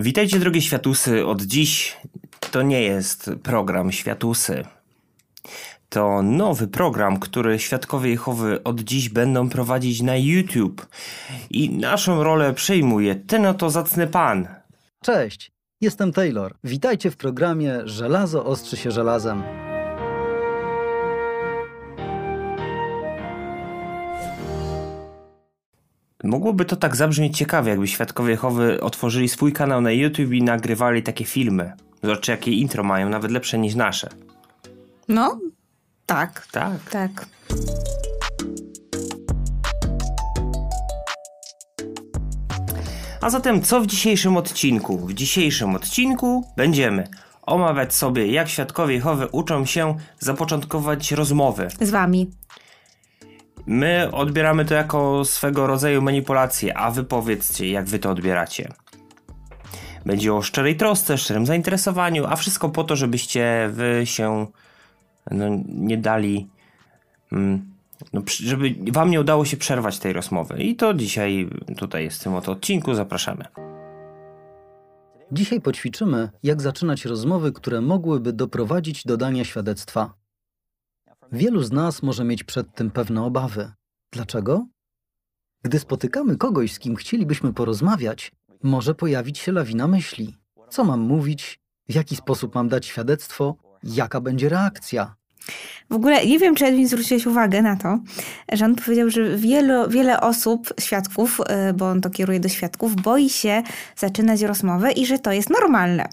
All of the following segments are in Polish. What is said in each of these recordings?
Witajcie drogie światusy. Od dziś to nie jest program Światusy. To nowy program, który Świadkowie Jehowy od dziś będą prowadzić na YouTube. I naszą rolę przejmuje ten oto zacny pan. Cześć, jestem Taylor. Witajcie w programie Żelazo ostrzy się żelazem. Mogłoby to tak zabrzmieć ciekawie, jakby Świadkowie Jehowy otworzyli swój kanał na YouTube i nagrywali takie filmy. Zobaczcie, jakie intro mają, nawet lepsze niż nasze. No, tak. Tak. Tak. A zatem co w dzisiejszym odcinku? W dzisiejszym odcinku będziemy omawiać sobie, jak Świadkowie Jehowy uczą się zapoczątkować rozmowy. Z wami. My odbieramy to jako swego rodzaju manipulację, a wy powiedzcie, jak wy to odbieracie. Będzie o szczerej trosce, szczerym zainteresowaniu, a wszystko po to, żebyście wy się no, nie dali. Mm, no, żeby wam nie udało się przerwać tej rozmowy. I to dzisiaj tutaj jest w tym oto odcinku. Zapraszamy. Dzisiaj poćwiczymy, jak zaczynać rozmowy, które mogłyby doprowadzić do dania świadectwa. Wielu z nas może mieć przed tym pewne obawy. Dlaczego? Gdy spotykamy kogoś, z kim chcielibyśmy porozmawiać, może pojawić się lawina myśli. Co mam mówić? W jaki sposób mam dać świadectwo? Jaka będzie reakcja? W ogóle nie wiem, czy Edwin zwróciłeś uwagę na to, że on powiedział, że wiele, wiele osób, świadków, y, bo on to kieruje do świadków, boi się zaczynać rozmowę i że to jest normalne.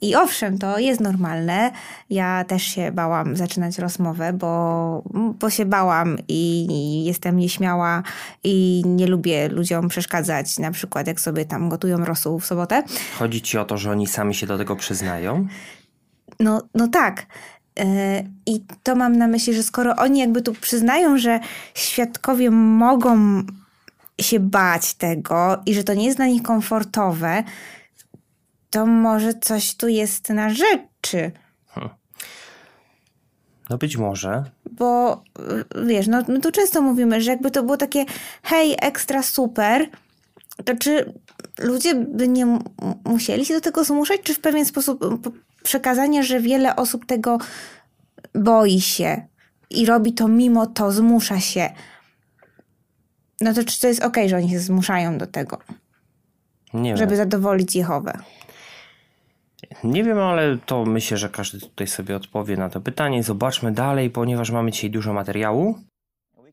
I owszem, to jest normalne. Ja też się bałam zaczynać rozmowę, bo, bo się bałam i jestem nieśmiała i nie lubię ludziom przeszkadzać, na przykład jak sobie tam gotują rosół w sobotę. Chodzi ci o to, że oni sami się do tego przyznają? No, no tak. E, I to mam na myśli, że skoro oni jakby tu przyznają, że świadkowie mogą się bać tego i że to nie jest dla nich komfortowe, to może coś tu jest na rzeczy. No być może. Bo y, wiesz, no my tu często mówimy, że jakby to było takie hej, ekstra super, to czy ludzie by nie musieli się do tego zmuszać, czy w pewien sposób y, przekazanie, że wiele osób tego boi się i robi to mimo to, zmusza się. No to czy to jest okej, że oni się zmuszają do tego, Nie żeby wiem. zadowolić Jehowę? Nie wiem, ale to myślę, że każdy tutaj sobie odpowie na to pytanie. Zobaczmy dalej, ponieważ mamy dzisiaj dużo materiału.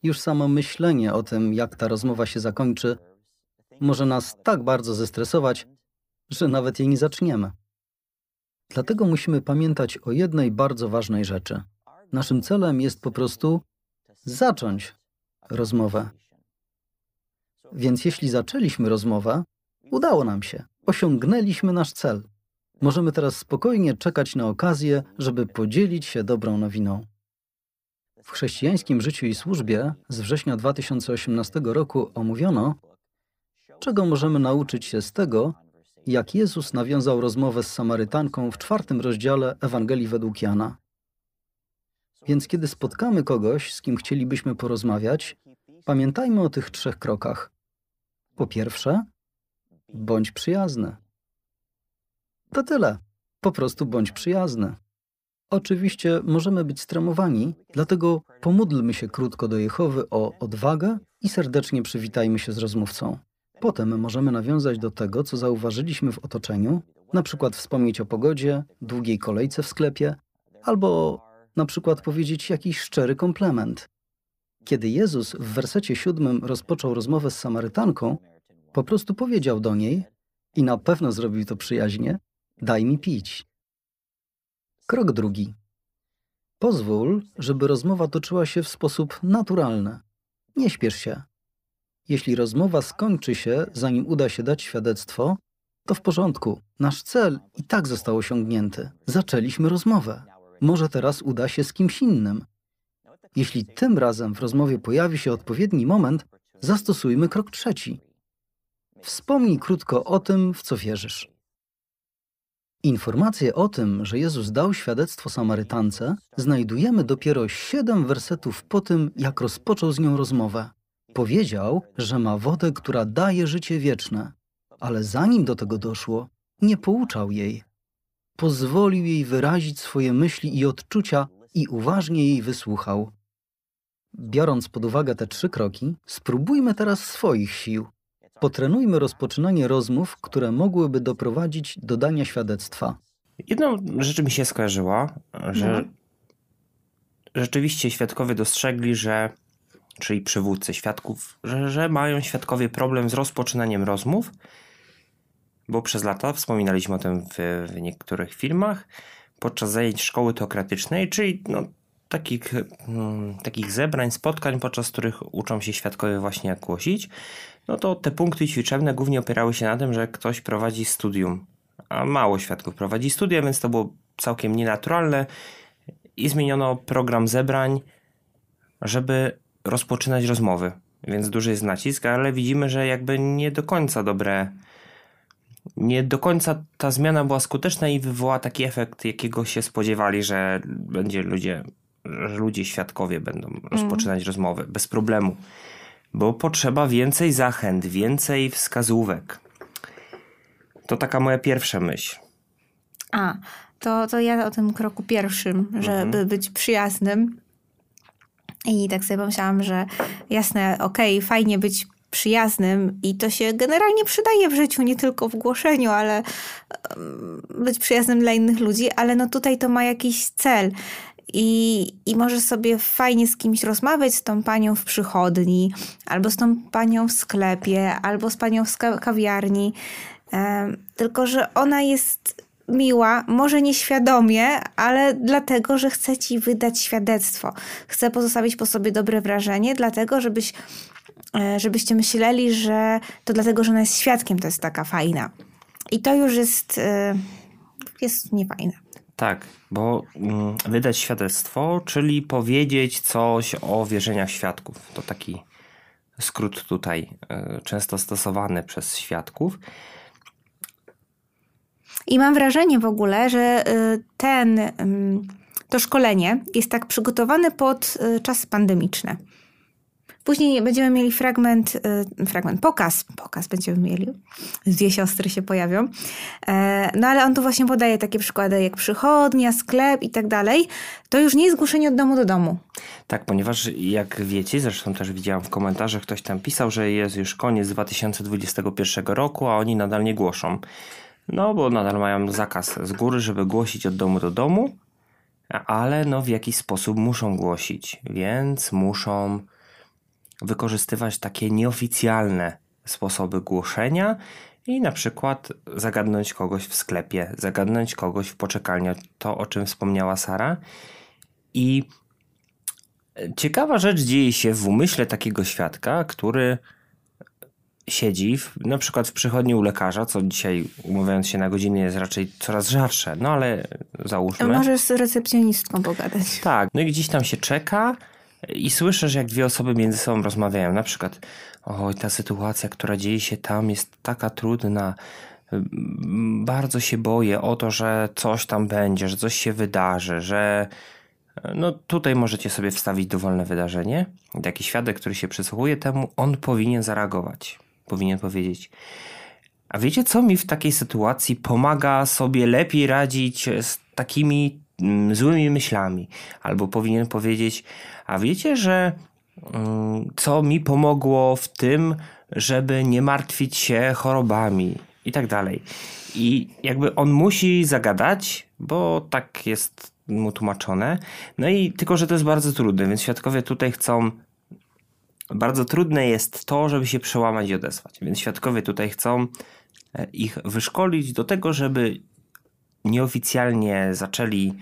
Już samo myślenie o tym, jak ta rozmowa się zakończy, może nas tak bardzo zestresować, że nawet jej nie zaczniemy. Dlatego musimy pamiętać o jednej bardzo ważnej rzeczy. Naszym celem jest po prostu zacząć rozmowę. Więc jeśli zaczęliśmy rozmowę, udało nam się, osiągnęliśmy nasz cel. Możemy teraz spokojnie czekać na okazję, żeby podzielić się dobrą nowiną. W chrześcijańskim życiu i służbie z września 2018 roku omówiono, czego możemy nauczyć się z tego, jak Jezus nawiązał rozmowę z Samarytanką w czwartym rozdziale Ewangelii według Jana. Więc kiedy spotkamy kogoś, z kim chcielibyśmy porozmawiać, pamiętajmy o tych trzech krokach. Po pierwsze, bądź przyjazny. To tyle. Po prostu bądź przyjazny. Oczywiście możemy być stremowani, dlatego pomódlmy się krótko do Jehowy o odwagę i serdecznie przywitajmy się z rozmówcą. Potem możemy nawiązać do tego, co zauważyliśmy w otoczeniu, na przykład wspomnieć o pogodzie, długiej kolejce w sklepie, albo na przykład powiedzieć jakiś szczery komplement. Kiedy Jezus w wersecie siódmym rozpoczął rozmowę z Samarytanką, po prostu powiedział do niej, i na pewno zrobił to przyjaźnie, daj mi pić. Krok drugi. Pozwól, żeby rozmowa toczyła się w sposób naturalny. Nie śpiesz się. Jeśli rozmowa skończy się, zanim uda się dać świadectwo, to w porządku. Nasz cel i tak został osiągnięty. Zaczęliśmy rozmowę. Może teraz uda się z kimś innym. Jeśli tym razem w rozmowie pojawi się odpowiedni moment, zastosujmy krok trzeci. Wspomnij krótko o tym, w co wierzysz. Informację o tym, że Jezus dał świadectwo Samarytance, znajdujemy dopiero siedem wersetów po tym, jak rozpoczął z nią rozmowę. Powiedział, że ma wodę, która daje życie wieczne, ale zanim do tego doszło, nie pouczał jej. Pozwolił jej wyrazić swoje myśli i odczucia i uważnie jej wysłuchał. Biorąc pod uwagę te trzy kroki, spróbujmy teraz swoich sił. Potrenujmy rozpoczynanie rozmów, które mogłyby doprowadzić do dania świadectwa. Jedną rzecz mi się skojarzyła, że No. rzeczywiście świadkowie dostrzegli, że, czyli przywódcy świadków, że, że mają świadkowie problem z rozpoczynaniem rozmów, bo przez lata wspominaliśmy o tym w, w niektórych filmach, podczas zajęć szkoły teokratycznej, czyli no, takich, mm, takich zebrań, spotkań, podczas których uczą się świadkowie właśnie jak głosić, no to te punkty ćwiczebne głównie opierały się na tym, że ktoś prowadzi studium, a mało świadków prowadzi studia, więc to było całkiem nienaturalne i zmieniono program zebrań, żeby rozpoczynać rozmowy. Więc duży jest nacisk, ale widzimy, że jakby nie do końca dobre, nie do końca ta zmiana była skuteczna i wywoła taki efekt, jakiego się spodziewali, że będzie ludzie, że ludzie świadkowie będą rozpoczynać rozmowy bez problemu. Bo potrzeba więcej zachęt, więcej wskazówek. To taka moja pierwsza myśl. A, to, to ja o tym kroku pierwszym, żeby być przyjaznym. I tak sobie pomyślałam, że jasne, okej, fajnie być przyjaznym i to się generalnie przydaje w życiu, nie tylko w głoszeniu, ale być przyjaznym dla innych ludzi, ale no tutaj to ma jakiś cel. I, I możesz sobie fajnie z kimś rozmawiać, z tą panią w przychodni, albo z tą panią w sklepie, albo z panią w kawiarni. Tylko, że ona jest miła, może nieświadomie, ale dlatego, że chce ci wydać świadectwo. Chce pozostawić po sobie dobre wrażenie, dlatego, żebyś, e, żebyście myśleli, że to dlatego, że ona jest świadkiem, to jest taka fajna. I to już jest, e, jest niefajne. Tak, bo mm, wydać świadectwo, czyli powiedzieć coś o wierzeniach świadków. To taki skrót tutaj y, często stosowany przez świadków. I mam wrażenie w ogóle, że y, ten, ym, to szkolenie jest tak przygotowane pod y, czasy pandemiczne. Później będziemy mieli fragment, y, fragment, pokaz, pokaz będziemy mieli. Dwie siostry się pojawią. E, No ale on tu właśnie podaje takie przykłady jak przychodnia, sklep i tak dalej. To już nie jest głoszenie od domu do domu. Tak, ponieważ jak wiecie, zresztą też widziałam w komentarzach, ktoś tam pisał, że jest już koniec 2021 roku, a oni nadal nie głoszą. No, bo nadal mają zakaz z góry, żeby głosić od domu do domu, ale no w jakiś sposób muszą głosić, więc muszą wykorzystywać takie nieoficjalne sposoby głoszenia i na przykład zagadnąć kogoś w sklepie, zagadnąć kogoś w poczekalni, to o czym wspomniała Sara. I ciekawa rzecz dzieje się w umyśle takiego świadka, który siedzi w, na przykład w przychodni u lekarza, co dzisiaj umawiając się na godziny jest raczej coraz rzadsze, no ale załóżmy. Możesz z recepcjonistką pogadać. Tak, no i gdzieś tam się czeka i słyszę, że jak dwie osoby między sobą rozmawiają, na przykład oj, ta sytuacja, która dzieje się tam jest taka trudna, bardzo się boję o to, że coś tam będzie, że coś się wydarzy, że no tutaj możecie sobie wstawić dowolne wydarzenie. Taki świadek, który się przysłuchuje temu, on powinien zareagować. Powinien powiedzieć. A wiecie, co mi w takiej sytuacji pomaga sobie lepiej radzić z takimi złymi myślami? Albo powinien powiedzieć, a wiecie, że mm, co mi pomogło w tym, żeby nie martwić się chorobami i tak dalej. I jakby on musi zagadać, bo tak jest mu tłumaczone. No i tylko, że to jest bardzo trudne, więc świadkowie tutaj chcą. Bardzo trudne jest to, żeby się przełamać i odesłać. Więc świadkowie tutaj chcą e, ich wyszkolić do tego, żeby nieoficjalnie zaczęli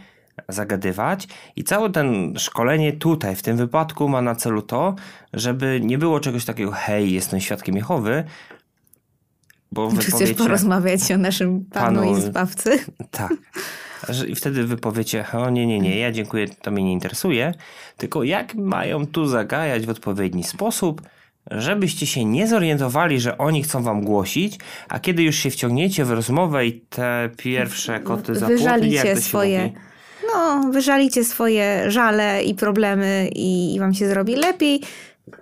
zagadywać i całe ten szkolenie tutaj w tym wypadku ma na celu to, żeby nie było czegoś takiego hej, jestem świadkiem Jehowy, bo Czy chcesz wypowiecie- porozmawiać o naszym panu, Panu- i zbawcy? tak. I wtedy wy powiecie, o nie, nie, nie, ja dziękuję, to mnie nie interesuje. Tylko jak mają tu zagajać w odpowiedni sposób, żebyście się nie zorientowali, że oni chcą wam głosić, a kiedy już się wciągniecie w rozmowę i te pierwsze koty za Wyżalicie swoje, mówi? no, wyżalicie swoje żale i problemy i, i wam się zrobi lepiej.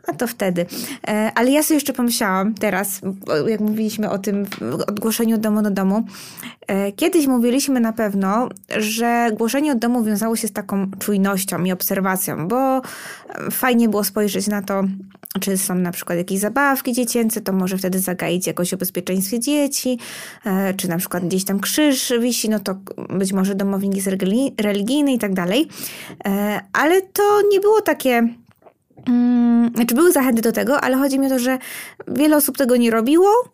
A to wtedy. E, ale ja sobie jeszcze pomyślałam teraz, jak mówiliśmy o tym odgłoszeniu od domu do domu. E, kiedyś mówiliśmy na pewno, że głoszenie od domu wiązało się z taką czujnością i obserwacją, bo fajnie było spojrzeć na to, czy są na przykład jakieś zabawki dziecięce, to może wtedy zagaić jakoś o bezpieczeństwie dzieci, e, czy na przykład gdzieś tam krzyż wisi, no to być może domownik jest religijny i tak dalej. Ale to nie było takie znaczy były zachęty do tego, ale chodzi mi o to, że wiele osób tego nie robiło mm,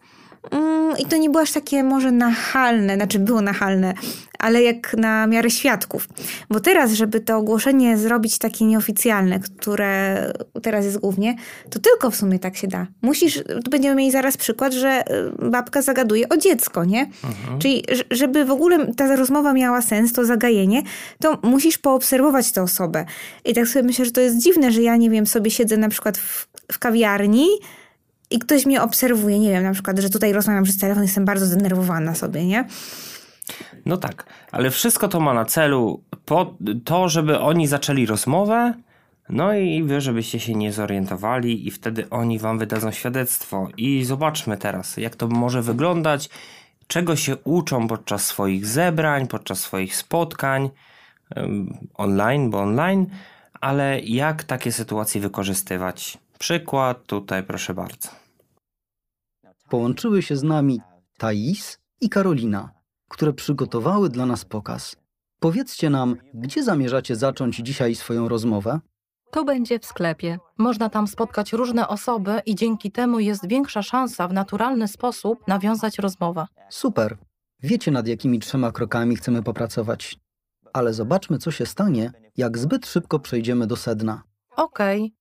i to nie było aż takie może nachalne, znaczy było nachalne, ale jak na miarę świadków. Bo teraz, żeby to ogłoszenie zrobić takie nieoficjalne, które teraz jest głównie, to tylko w sumie tak się da. Musisz, tu będziemy mieli zaraz przykład, że y, babka zagaduje o dziecko, nie? Mhm. Czyli żeby w ogóle ta rozmowa miała sens, to zagajenie, to musisz poobserwować tę osobę. I tak sobie myślę, że to jest dziwne, że ja, nie wiem, sobie siedzę na przykład w, w kawiarni i ktoś mnie obserwuje, nie wiem, na przykład, że tutaj rozmawiam przez telefon, jestem bardzo zdenerwowana sobie, nie? No tak, ale wszystko to ma na celu po to, żeby oni zaczęli rozmowę, no i wy, żebyście się nie zorientowali, i wtedy oni wam wydadzą świadectwo. I zobaczmy teraz, jak to może wyglądać, czego się uczą podczas swoich zebrań, podczas swoich spotkań online, bo online, ale jak takie sytuacje wykorzystywać. Przykład tutaj, proszę bardzo. Połączyły się z nami Thais i Karolina które przygotowały dla nas pokaz. Powiedzcie nam, gdzie zamierzacie zacząć dzisiaj swoją rozmowę? To będzie w sklepie. Można tam spotkać różne osoby i dzięki temu jest większa szansa w naturalny sposób nawiązać rozmowę. Super. Wiecie, nad jakimi trzema krokami chcemy popracować. Ale zobaczmy, co się stanie, jak zbyt szybko przejdziemy do sedna. Okej.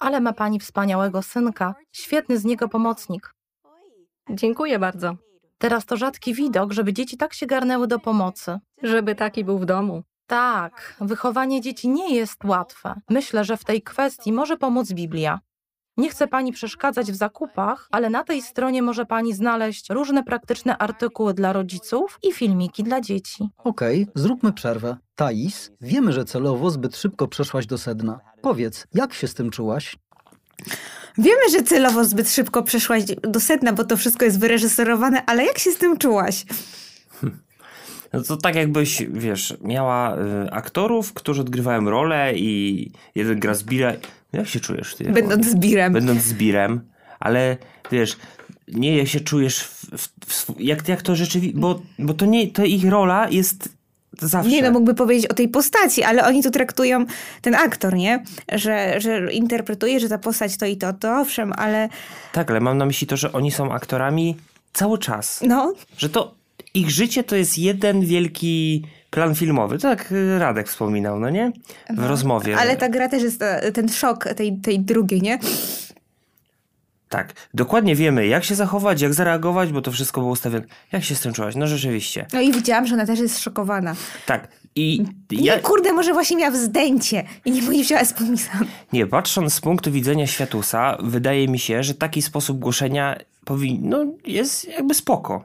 Ale ma pani wspaniałego synka. Świetny z niego pomocnik. Dziękuję bardzo. Teraz to rzadki widok, żeby dzieci tak się garnęły do pomocy. Żeby taki był w domu. Tak, wychowanie dzieci nie jest łatwe. Myślę, że w tej kwestii może pomóc Biblia. Nie chcę pani przeszkadzać w zakupach, ale na tej stronie może pani znaleźć różne praktyczne artykuły dla rodziców i filmiki dla dzieci. Okej, zróbmy przerwę. Thais, wiemy, że celowo zbyt szybko przeszłaś do sedna. Powiedz, jak się z tym czułaś? Wiemy, że celowo zbyt szybko przeszłaś do sedna, bo to wszystko jest wyreżyserowane, ale jak się z tym czułaś? No to tak jakbyś, wiesz, miała y, aktorów, którzy odgrywają rolę i jeden gra zbira. Jak się czujesz? Ty, Będąc zbirem. Będąc zbirem, ale wiesz, nie jak się czujesz, w, w, w, jak, jak to rzeczywiście, bo, bo to nie, to ich rola jest Zawsze. Nie, no mógłby powiedzieć o tej postaci, ale oni tu traktują ten aktor, nie? Że, że interpretuje, że ta postać to i to, to owszem, ale... Tak, ale mam na myśli to, że oni są aktorami cały czas. No. Że to ich życie to jest jeden wielki plan filmowy. Tak Radek wspominał, no nie? W no, rozmowie. Ale ta gra też jest e, ten szok tej, tej drugiej, nie? Tak, dokładnie wiemy, jak się zachować, jak zareagować, bo to wszystko było ustawione. Jak się z tym czułaś? No rzeczywiście. No i widziałam, że ona też jest szokowana. Tak. I ja... Nie, kurde, może właśnie miała wzdęcie i nie, nie wzięła spomnisan. Nie, patrząc z punktu widzenia Światusa, wydaje mi się, że taki sposób głoszenia powinien, no, jest jakby spoko.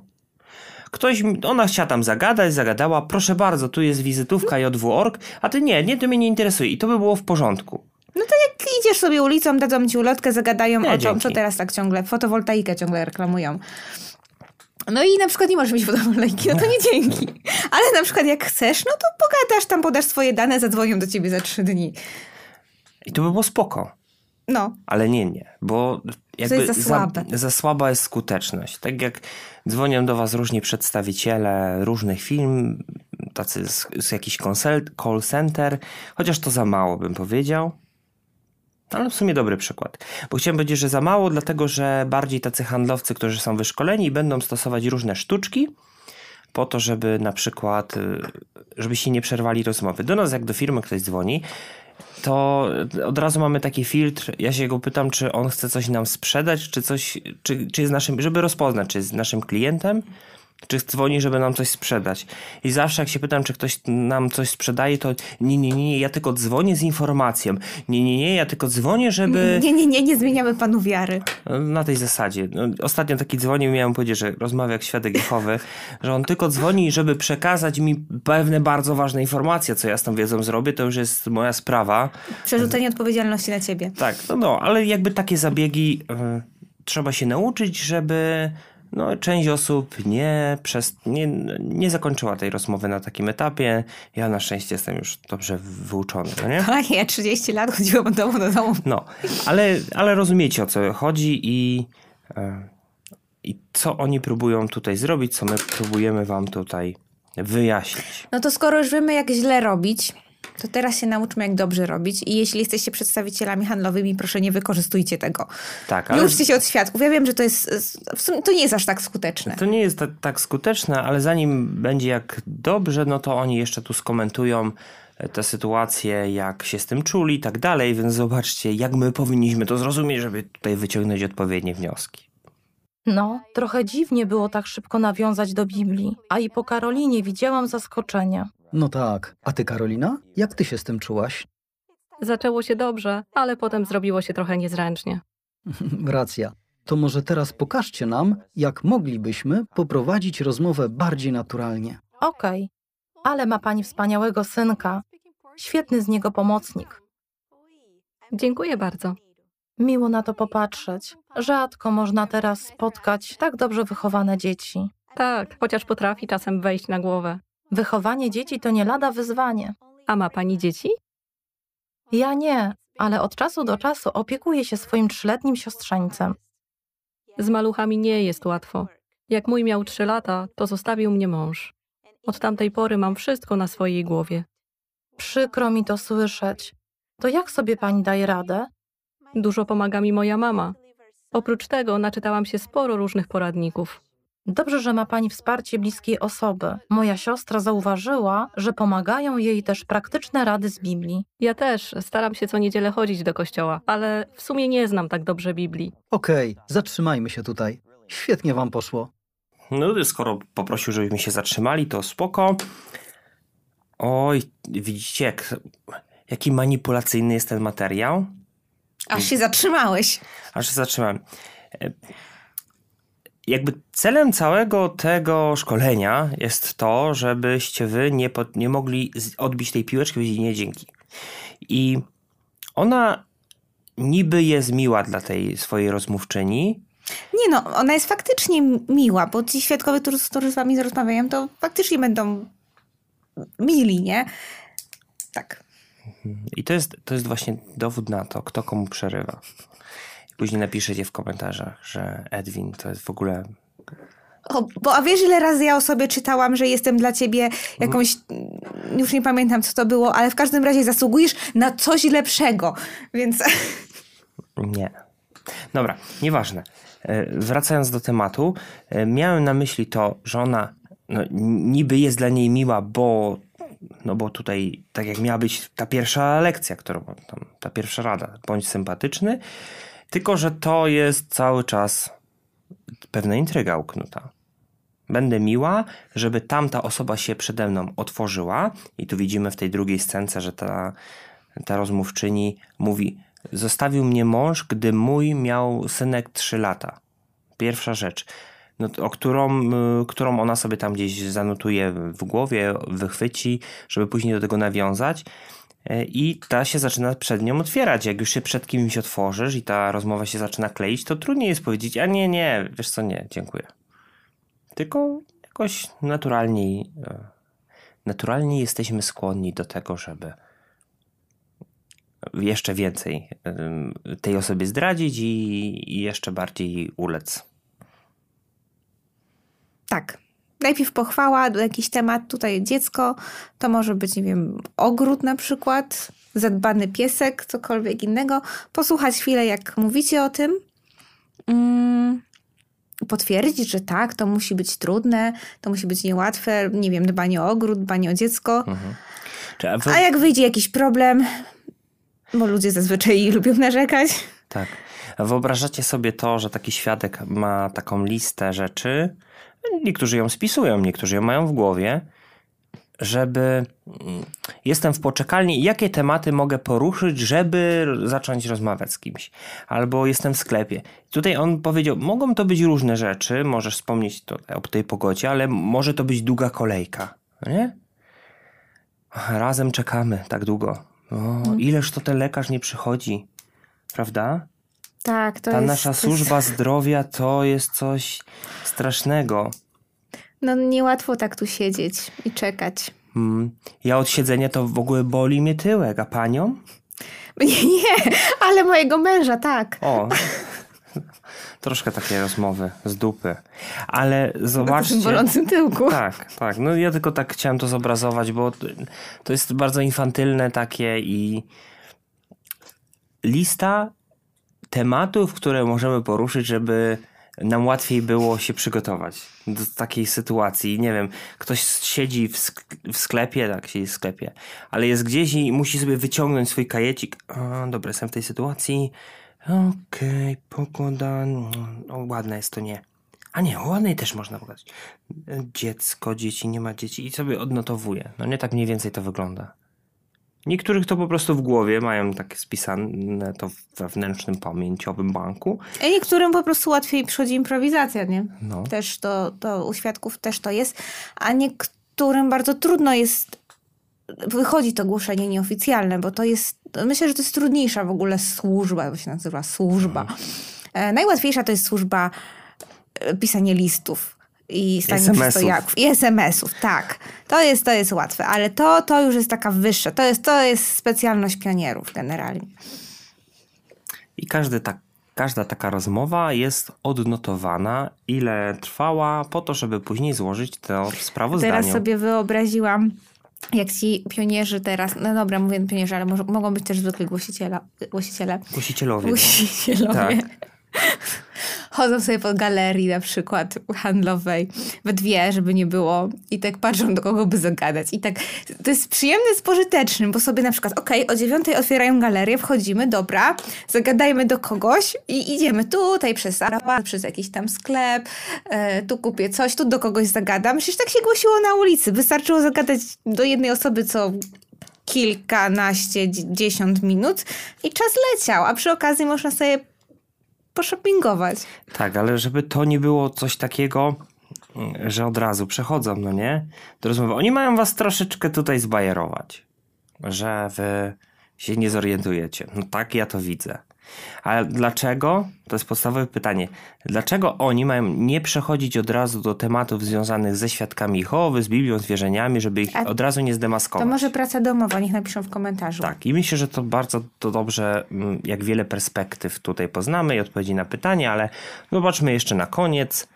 Ktoś, ona chciała tam zagadać, zagadała, proszę bardzo, tu jest wizytówka JW.org, a ty nie, nie, to mnie nie interesuje i to by było w porządku. No to jak idziesz sobie ulicą, dadzą ci ulotkę, zagadają nie, o czym, co teraz tak ciągle, fotowoltaikę ciągle reklamują. No i na przykład nie możesz mieć fotowoltaiki, no to nie dzięki. Ale na przykład jak chcesz, no to pogadasz, tam podasz swoje dane, zadzwonią do ciebie za trzy dni. I to by było spoko. No. Ale nie, nie, bo jakby to jest za, słabe. Za, za słaba jest skuteczność. Tak jak dzwonią do was różni przedstawiciele różnych firm, tacy z, z jakiś call center, chociaż to za mało bym powiedział. Ale w sumie dobry przykład. Bo chciałem powiedzieć, że za mało, dlatego że bardziej tacy handlowcy, którzy są wyszkoleni, będą stosować różne sztuczki po to, żeby na przykład, y, żebyście nie przerwali rozmowy. Do nas, jak do firmy ktoś dzwoni, to od razu mamy taki filtr. Ja się go pytam, czy on chce coś nam sprzedać, czy coś, czy, czy jest naszym, żeby rozpoznać, czy jest naszym klientem, Czy dzwoni, żeby nam coś sprzedać. I zawsze jak się pytam, czy ktoś nam coś sprzedaje, to nie, nie, nie, ja tylko dzwonię z informacją. Nie, nie, nie, ja tylko dzwonię, żeby... Nie, nie, nie, nie zmieniamy panu wiary. Na tej zasadzie. No, Ostatnio taki dzwonił, miałem powiedzieć, że rozmawia jak świadek Jehowy, że on tylko dzwoni, żeby przekazać mi pewne bardzo ważne informacje, co ja z tą wiedzą zrobię, to już jest moja sprawa. Przerzucenie odpowiedzialności na ciebie. Tak, no, no ale jakby takie zabiegi y, trzeba się nauczyć, żeby no, część osób nie, przez, nie, nie zakończyła tej rozmowy na takim etapie. Ja na szczęście jestem już dobrze wyuczony, no nie? Tak, ja 30 lat chodziłam od domu do domu. No, ale, ale rozumiecie o co chodzi i, e, i co oni próbują tutaj zrobić, co my próbujemy wam tutaj wyjaśnić. No to skoro już wiemy, jak źle robić, to teraz się nauczmy, jak dobrze robić. I jeśli jesteście przedstawicielami handlowymi, proszę nie wykorzystujcie tego. Tak, Nie ale uczcie się od świadków. Ja wiem, że to jest. W sumie to nie jest aż tak skuteczne. to nie jest ta, tak skuteczne, ale zanim będzie jak dobrze, no to oni jeszcze tu skomentują e, tę sytuację, jak się z tym czuli i tak dalej, więc zobaczcie, jak my powinniśmy to zrozumieć, żeby tutaj wyciągnąć odpowiednie wnioski. No, trochę dziwnie było tak szybko nawiązać do Biblii, a i po Karolinie widziałam zaskoczenie. No tak. A ty, Karolina? Jak ty się z tym czułaś? Zaczęło się dobrze, ale potem zrobiło się trochę niezręcznie. Racja. To może teraz pokażcie nam, jak moglibyśmy poprowadzić rozmowę bardziej naturalnie. Okej, ale ma pani wspaniałego synka. Świetny z niego pomocnik. Dziękuję bardzo. Miło na to popatrzeć. Rzadko można teraz spotkać tak dobrze wychowane dzieci. Tak, chociaż potrafi czasem wejść na głowę. Wychowanie dzieci to nie lada wyzwanie. A ma pani dzieci? Ja nie, ale od czasu do czasu opiekuję się swoim trzyletnim siostrzeńcem. Z maluchami nie jest łatwo. Jak mój miał trzy lata, to zostawił mnie mąż. Od tamtej pory mam wszystko na swojej głowie. Przykro mi to słyszeć. To jak sobie pani daje radę? Dużo pomaga mi moja mama. Oprócz tego naczytałam się sporo różnych poradników. Dobrze, że ma pani wsparcie bliskiej osoby. Moja siostra zauważyła, że pomagają jej też praktyczne rady z Biblii. Ja też staram się co niedzielę chodzić do kościoła, ale w sumie nie znam tak dobrze Biblii. Okej, zatrzymajmy się tutaj. Świetnie wam poszło. No, skoro poprosił, żebyśmy się zatrzymali, to spoko. Oj, widzicie, jak, jaki manipulacyjny jest ten materiał? Aż się zatrzymałeś. Aż się zatrzymałem. Jakby celem całego tego szkolenia jest to, żebyście wy nie, po, nie mogli odbić tej piłeczki powiedzieć nie dzięki. I ona niby jest miła dla tej swojej rozmówczyni, Nie no, ona jest faktycznie miła, bo ci świadkowie, którzy, którzy z wami rozmawiają, to faktycznie będą mili, nie? Tak. I to jest, to jest właśnie dowód na to, kto komu przerywa. Później napiszecie w komentarzach, że Edwin to jest w ogóle. O, bo a wiesz, ile razy ja o sobie czytałam, że jestem dla ciebie jakąś, już nie pamiętam co to było, ale w każdym razie zasługujesz na coś lepszego, więc Nie. Dobra, nieważne. E, Wracając do tematu, e, miałem na myśli to, że ona no, niby jest dla niej miła, bo, no bo tutaj, tak jak miała być ta pierwsza lekcja, którą tam, ta pierwsza rada, bądź sympatyczny, tylko że to jest cały czas pewna intryga uknuta. Będę miła, żeby tamta osoba się przede mną otworzyła. I tu widzimy w tej drugiej scence, że ta, ta rozmówczyni mówi: Zostawił mnie mąż, gdy mój miał synek 3 lata. Pierwsza rzecz, no, o którą, y, którą ona sobie tam gdzieś zanotuje w głowie, wychwyci, żeby później do tego nawiązać. E, I ta się zaczyna przed nią otwierać. Jak już się przed kimś otworzysz i ta rozmowa się zaczyna kleić, to trudniej jest powiedzieć, a nie, nie, wiesz co, nie, dziękuję. Tylko jakoś naturalniej, e, naturalnie jesteśmy skłonni do tego, żeby jeszcze więcej tej osobie zdradzić i jeszcze bardziej jej ulec. tak. Najpierw pochwała, jakiś temat, tutaj dziecko, to może być, nie wiem, ogród na przykład, zadbany piesek, cokolwiek innego. Posłuchać chwilę, jak mówicie o tym. Mm, potwierdzić, że tak, to musi być trudne, to musi być niełatwe, nie wiem, dbanie o ogród, dbanie o dziecko. Mhm. A wy, A jak wyjdzie jakiś problem, bo ludzie zazwyczaj lubią narzekać. Tak. Wyobrażacie sobie to, że taki świadek ma taką listę rzeczy, niektórzy ją spisują, niektórzy ją mają w głowie, żeby mm, jestem w poczekalni, jakie tematy mogę poruszyć, żeby zacząć rozmawiać z kimś. Albo jestem w sklepie. Tutaj on powiedział, mogą to być różne rzeczy, możesz wspomnieć to, o tej pogodzie, ale może to być długa kolejka, no nie? Razem czekamy tak długo. O, ileż to ten lekarz nie przychodzi, prawda? Tak, to Ta jest... nasza to jest- służba zdrowia to jest coś strasznego. No niełatwo tak tu siedzieć i czekać. Mm, Ja od siedzenia to w ogóle boli mnie tyłek, a panią? Nie, nie, ale mojego męża, tak. O, troszkę takie rozmowy z dupy. Ale zobaczcie... bolącym tyłku. Tak, tak. No ja tylko tak chciałem to zobrazować, bo to jest bardzo infantylne takie i lista tematów, które możemy poruszyć, żeby nam łatwiej było się przygotować do takiej sytuacji. Nie wiem, ktoś siedzi w, sk- w sklepie, tak, siedzi w sklepie, ale jest gdzieś i musi sobie wyciągnąć swój kajecik. A, dobra, jestem w tej sytuacji. Okej, pogoda. no, O, ładne jest to nie. A nie, o ładnej też można pogadać. Dziecko, dzieci, nie ma dzieci i sobie odnotowuje. No nie tak mniej więcej to wygląda. Niektórych to po prostu w głowie mają tak spisane to w wewnętrznym pamięciowym banku. A niektórym po prostu łatwiej przychodzi improwizacja, nie? No. Też to, to u świadków też to jest, a niektórym bardzo trudno jest wychodzi to głoszenie nieoficjalne, bo to jest, myślę, że to jest trudniejsza w ogóle służba, to się nazywa służba. E, najłatwiejsza to jest służba e, pisanie listów i stanie przystojaków. I SMS-ów, tak. To jest, to jest łatwe, ale to, to już jest taka wyższa, to jest, to jest specjalność pionierów generalnie. I każdy tak, każda taka rozmowa jest odnotowana, ile trwała, po to, żeby później złożyć to w sprawozdaniu. Teraz sobie wyobraziłam, jak ci pionierzy teraz, no dobra, mówię pionierzy, ale może, mogą być też zwykli głosiciele. Głosicielowie. No. Głosicielowie. Tak. Chodzą sobie po galerii na przykład handlowej we dwie, żeby nie było i tak patrzą do kogo by zagadać. I tak to jest przyjemne z pożytecznym, bo sobie na przykład okej, o dziewiątej otwierają galerię, wchodzimy, dobra, zagadajmy do kogoś i idziemy tutaj przez Sarapat, przez jakiś tam sklep, e, tu kupię coś, tu do kogoś zagadam. Przecież tak się głosiło na ulicy. Wystarczyło zagadać do jednej osoby, co kilkanaście, dzie- dziesiąt minut i czas leciał, a przy okazji można sobie poszopingować. Tak, ale żeby to nie było coś takiego, że od razu przechodzą, no nie? Do rozmowy. Oni mają was troszeczkę tutaj zbajerować, że wy się nie zorientujecie. No tak, ja to widzę. Ale dlaczego? To jest podstawowe pytanie. Dlaczego oni mają nie przechodzić od razu do tematów związanych ze świadkami Jehowy, z Biblią, z wierzeniami, żeby ich A od razu nie To zdemaskować? może praca domowa, niech napiszą w komentarzu. Tak, i myślę, że to bardzo to dobrze, mm, jak wiele perspektyw tutaj poznamy i odpowiedzi na pytanie, ale zobaczmy jeszcze na koniec,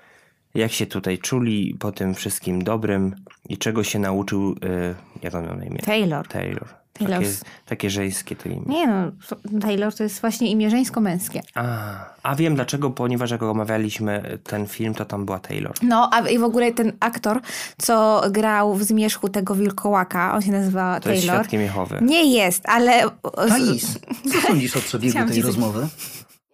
jak się tutaj czuli po tym wszystkim dobrym i czego się nauczył, y, jak on miał na imię? Taylor. Taylor. Taylor. Takie, takie żeńskie to imię. Nie no, Taylor to jest właśnie imię żeńsko-męskie. A, a wiem dlaczego, ponieważ jak omawialiśmy ten film, to tam była Taylor. No, a i w ogóle ten aktor, co grał w Zmierzchu tego wilkołaka, on się nazywa To jest Taylor. świadkiem Jehowy. Nie jest, ale... Thais, co sądzisz o przebiegu tej rozmowy?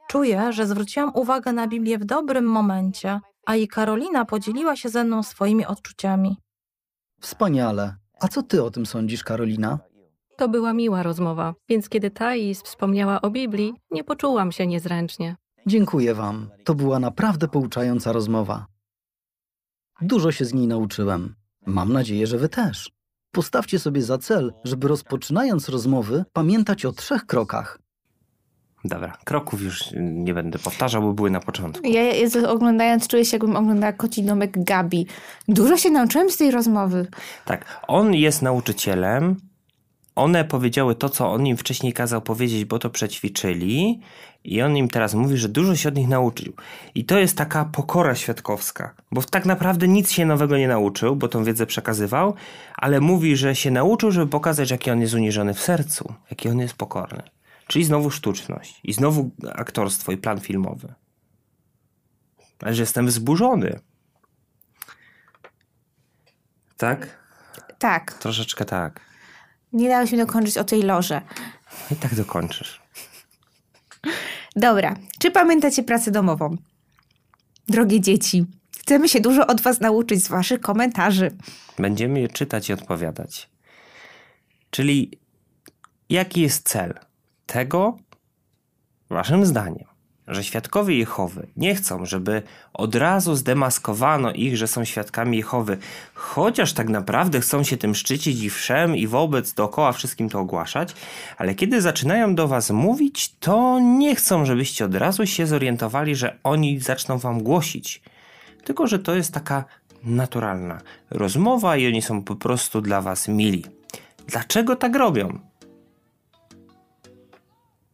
Czuję, że zwróciłam uwagę na Biblię w dobrym momencie, a i Karolina podzieliła się ze mną swoimi odczuciami. Wspaniale. A co ty o tym sądzisz, Karolina? To była miła rozmowa, więc kiedy Thais wspomniała o Biblii, nie poczułam się niezręcznie. Dziękuję wam. To była naprawdę pouczająca rozmowa. Dużo się z niej nauczyłem. Mam nadzieję, że wy też. Postawcie sobie za cel, żeby rozpoczynając rozmowy pamiętać o trzech krokach. Dobra, kroków już nie będę powtarzał, bo były na początku. Ja oglądając czuję się, jakbym oglądała koci domek Gabi. Dużo się nauczyłem z tej rozmowy. Tak, on jest nauczycielem. One powiedziały to, co on im wcześniej kazał powiedzieć, bo to przećwiczyli. I on im teraz mówi, że dużo się od nich nauczył. I to jest taka pokora świadkowska, bo tak naprawdę nic się nowego nie nauczył, bo tą wiedzę przekazywał, ale mówi, że się nauczył, żeby pokazać, jaki on jest uniżony w sercu, jaki on jest pokorny. Czyli znowu sztuczność, i znowu aktorstwo i plan filmowy. Ale że jestem wzburzony. Tak? Tak, Troszeczkę tak. Nie dałeś mi dokończyć o Taylorze. I tak dokończysz. Dobra, czy pamiętacie pracę domową? Drogie dzieci, chcemy się dużo od Was nauczyć z Waszych komentarzy. Będziemy je czytać i odpowiadać. Czyli jaki jest cel tego, waszym zdaniem, że świadkowie Jehowy nie chcą, żeby od razu zdemaskowano ich, że są świadkami Jehowy, chociaż tak naprawdę chcą się tym szczycić i wszem i wobec dookoła wszystkim to ogłaszać, ale kiedy zaczynają do was mówić, to nie chcą, żebyście od razu się zorientowali, że oni zaczną wam głosić tylko że to jest taka naturalna rozmowa i oni są po prostu dla was mili. Dlaczego tak robią?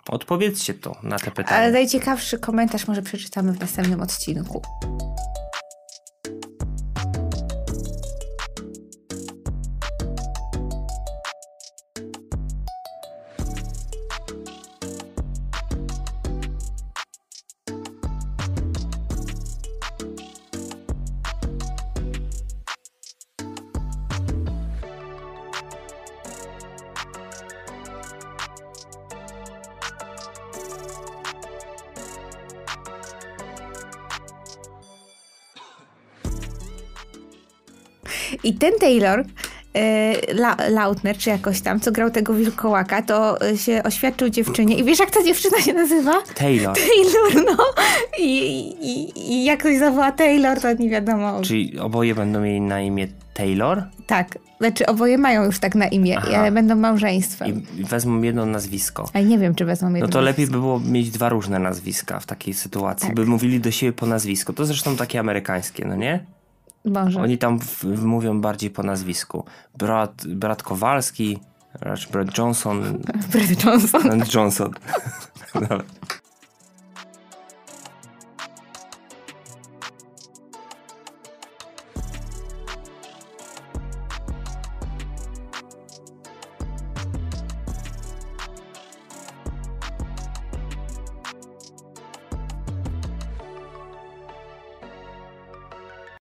Odpowiedzcie to na te pytania. Ale najciekawszy komentarz może przeczytamy w następnym odcinku. I ten Taylor, e, La, Lautner, czy jakoś tam, co grał tego wilkołaka, to e, się oświadczył dziewczynie. I wiesz, jak ta dziewczyna się nazywa? Taylor, Taylor, no. I, i, I jak ktoś zawoła Taylor, to nie wiadomo. czyli oboje będą mieli na imię Taylor Tak, znaczy oboje mają już tak na imię, Aha. ale będą małżeństwem. i wezmą jedno nazwisko. Ale nie wiem, czy wezmą jedno No to lepiej by było mieć dwa różne nazwiska w takiej sytuacji, Tak. by mówili do siebie po nazwisku. To zresztą takie amerykańskie, no nie? Może. Oni tam w, mówią bardziej po nazwisku. Brat, brat Kowalski, brat Johnson, Brad Johnson. Johnson. Dobra.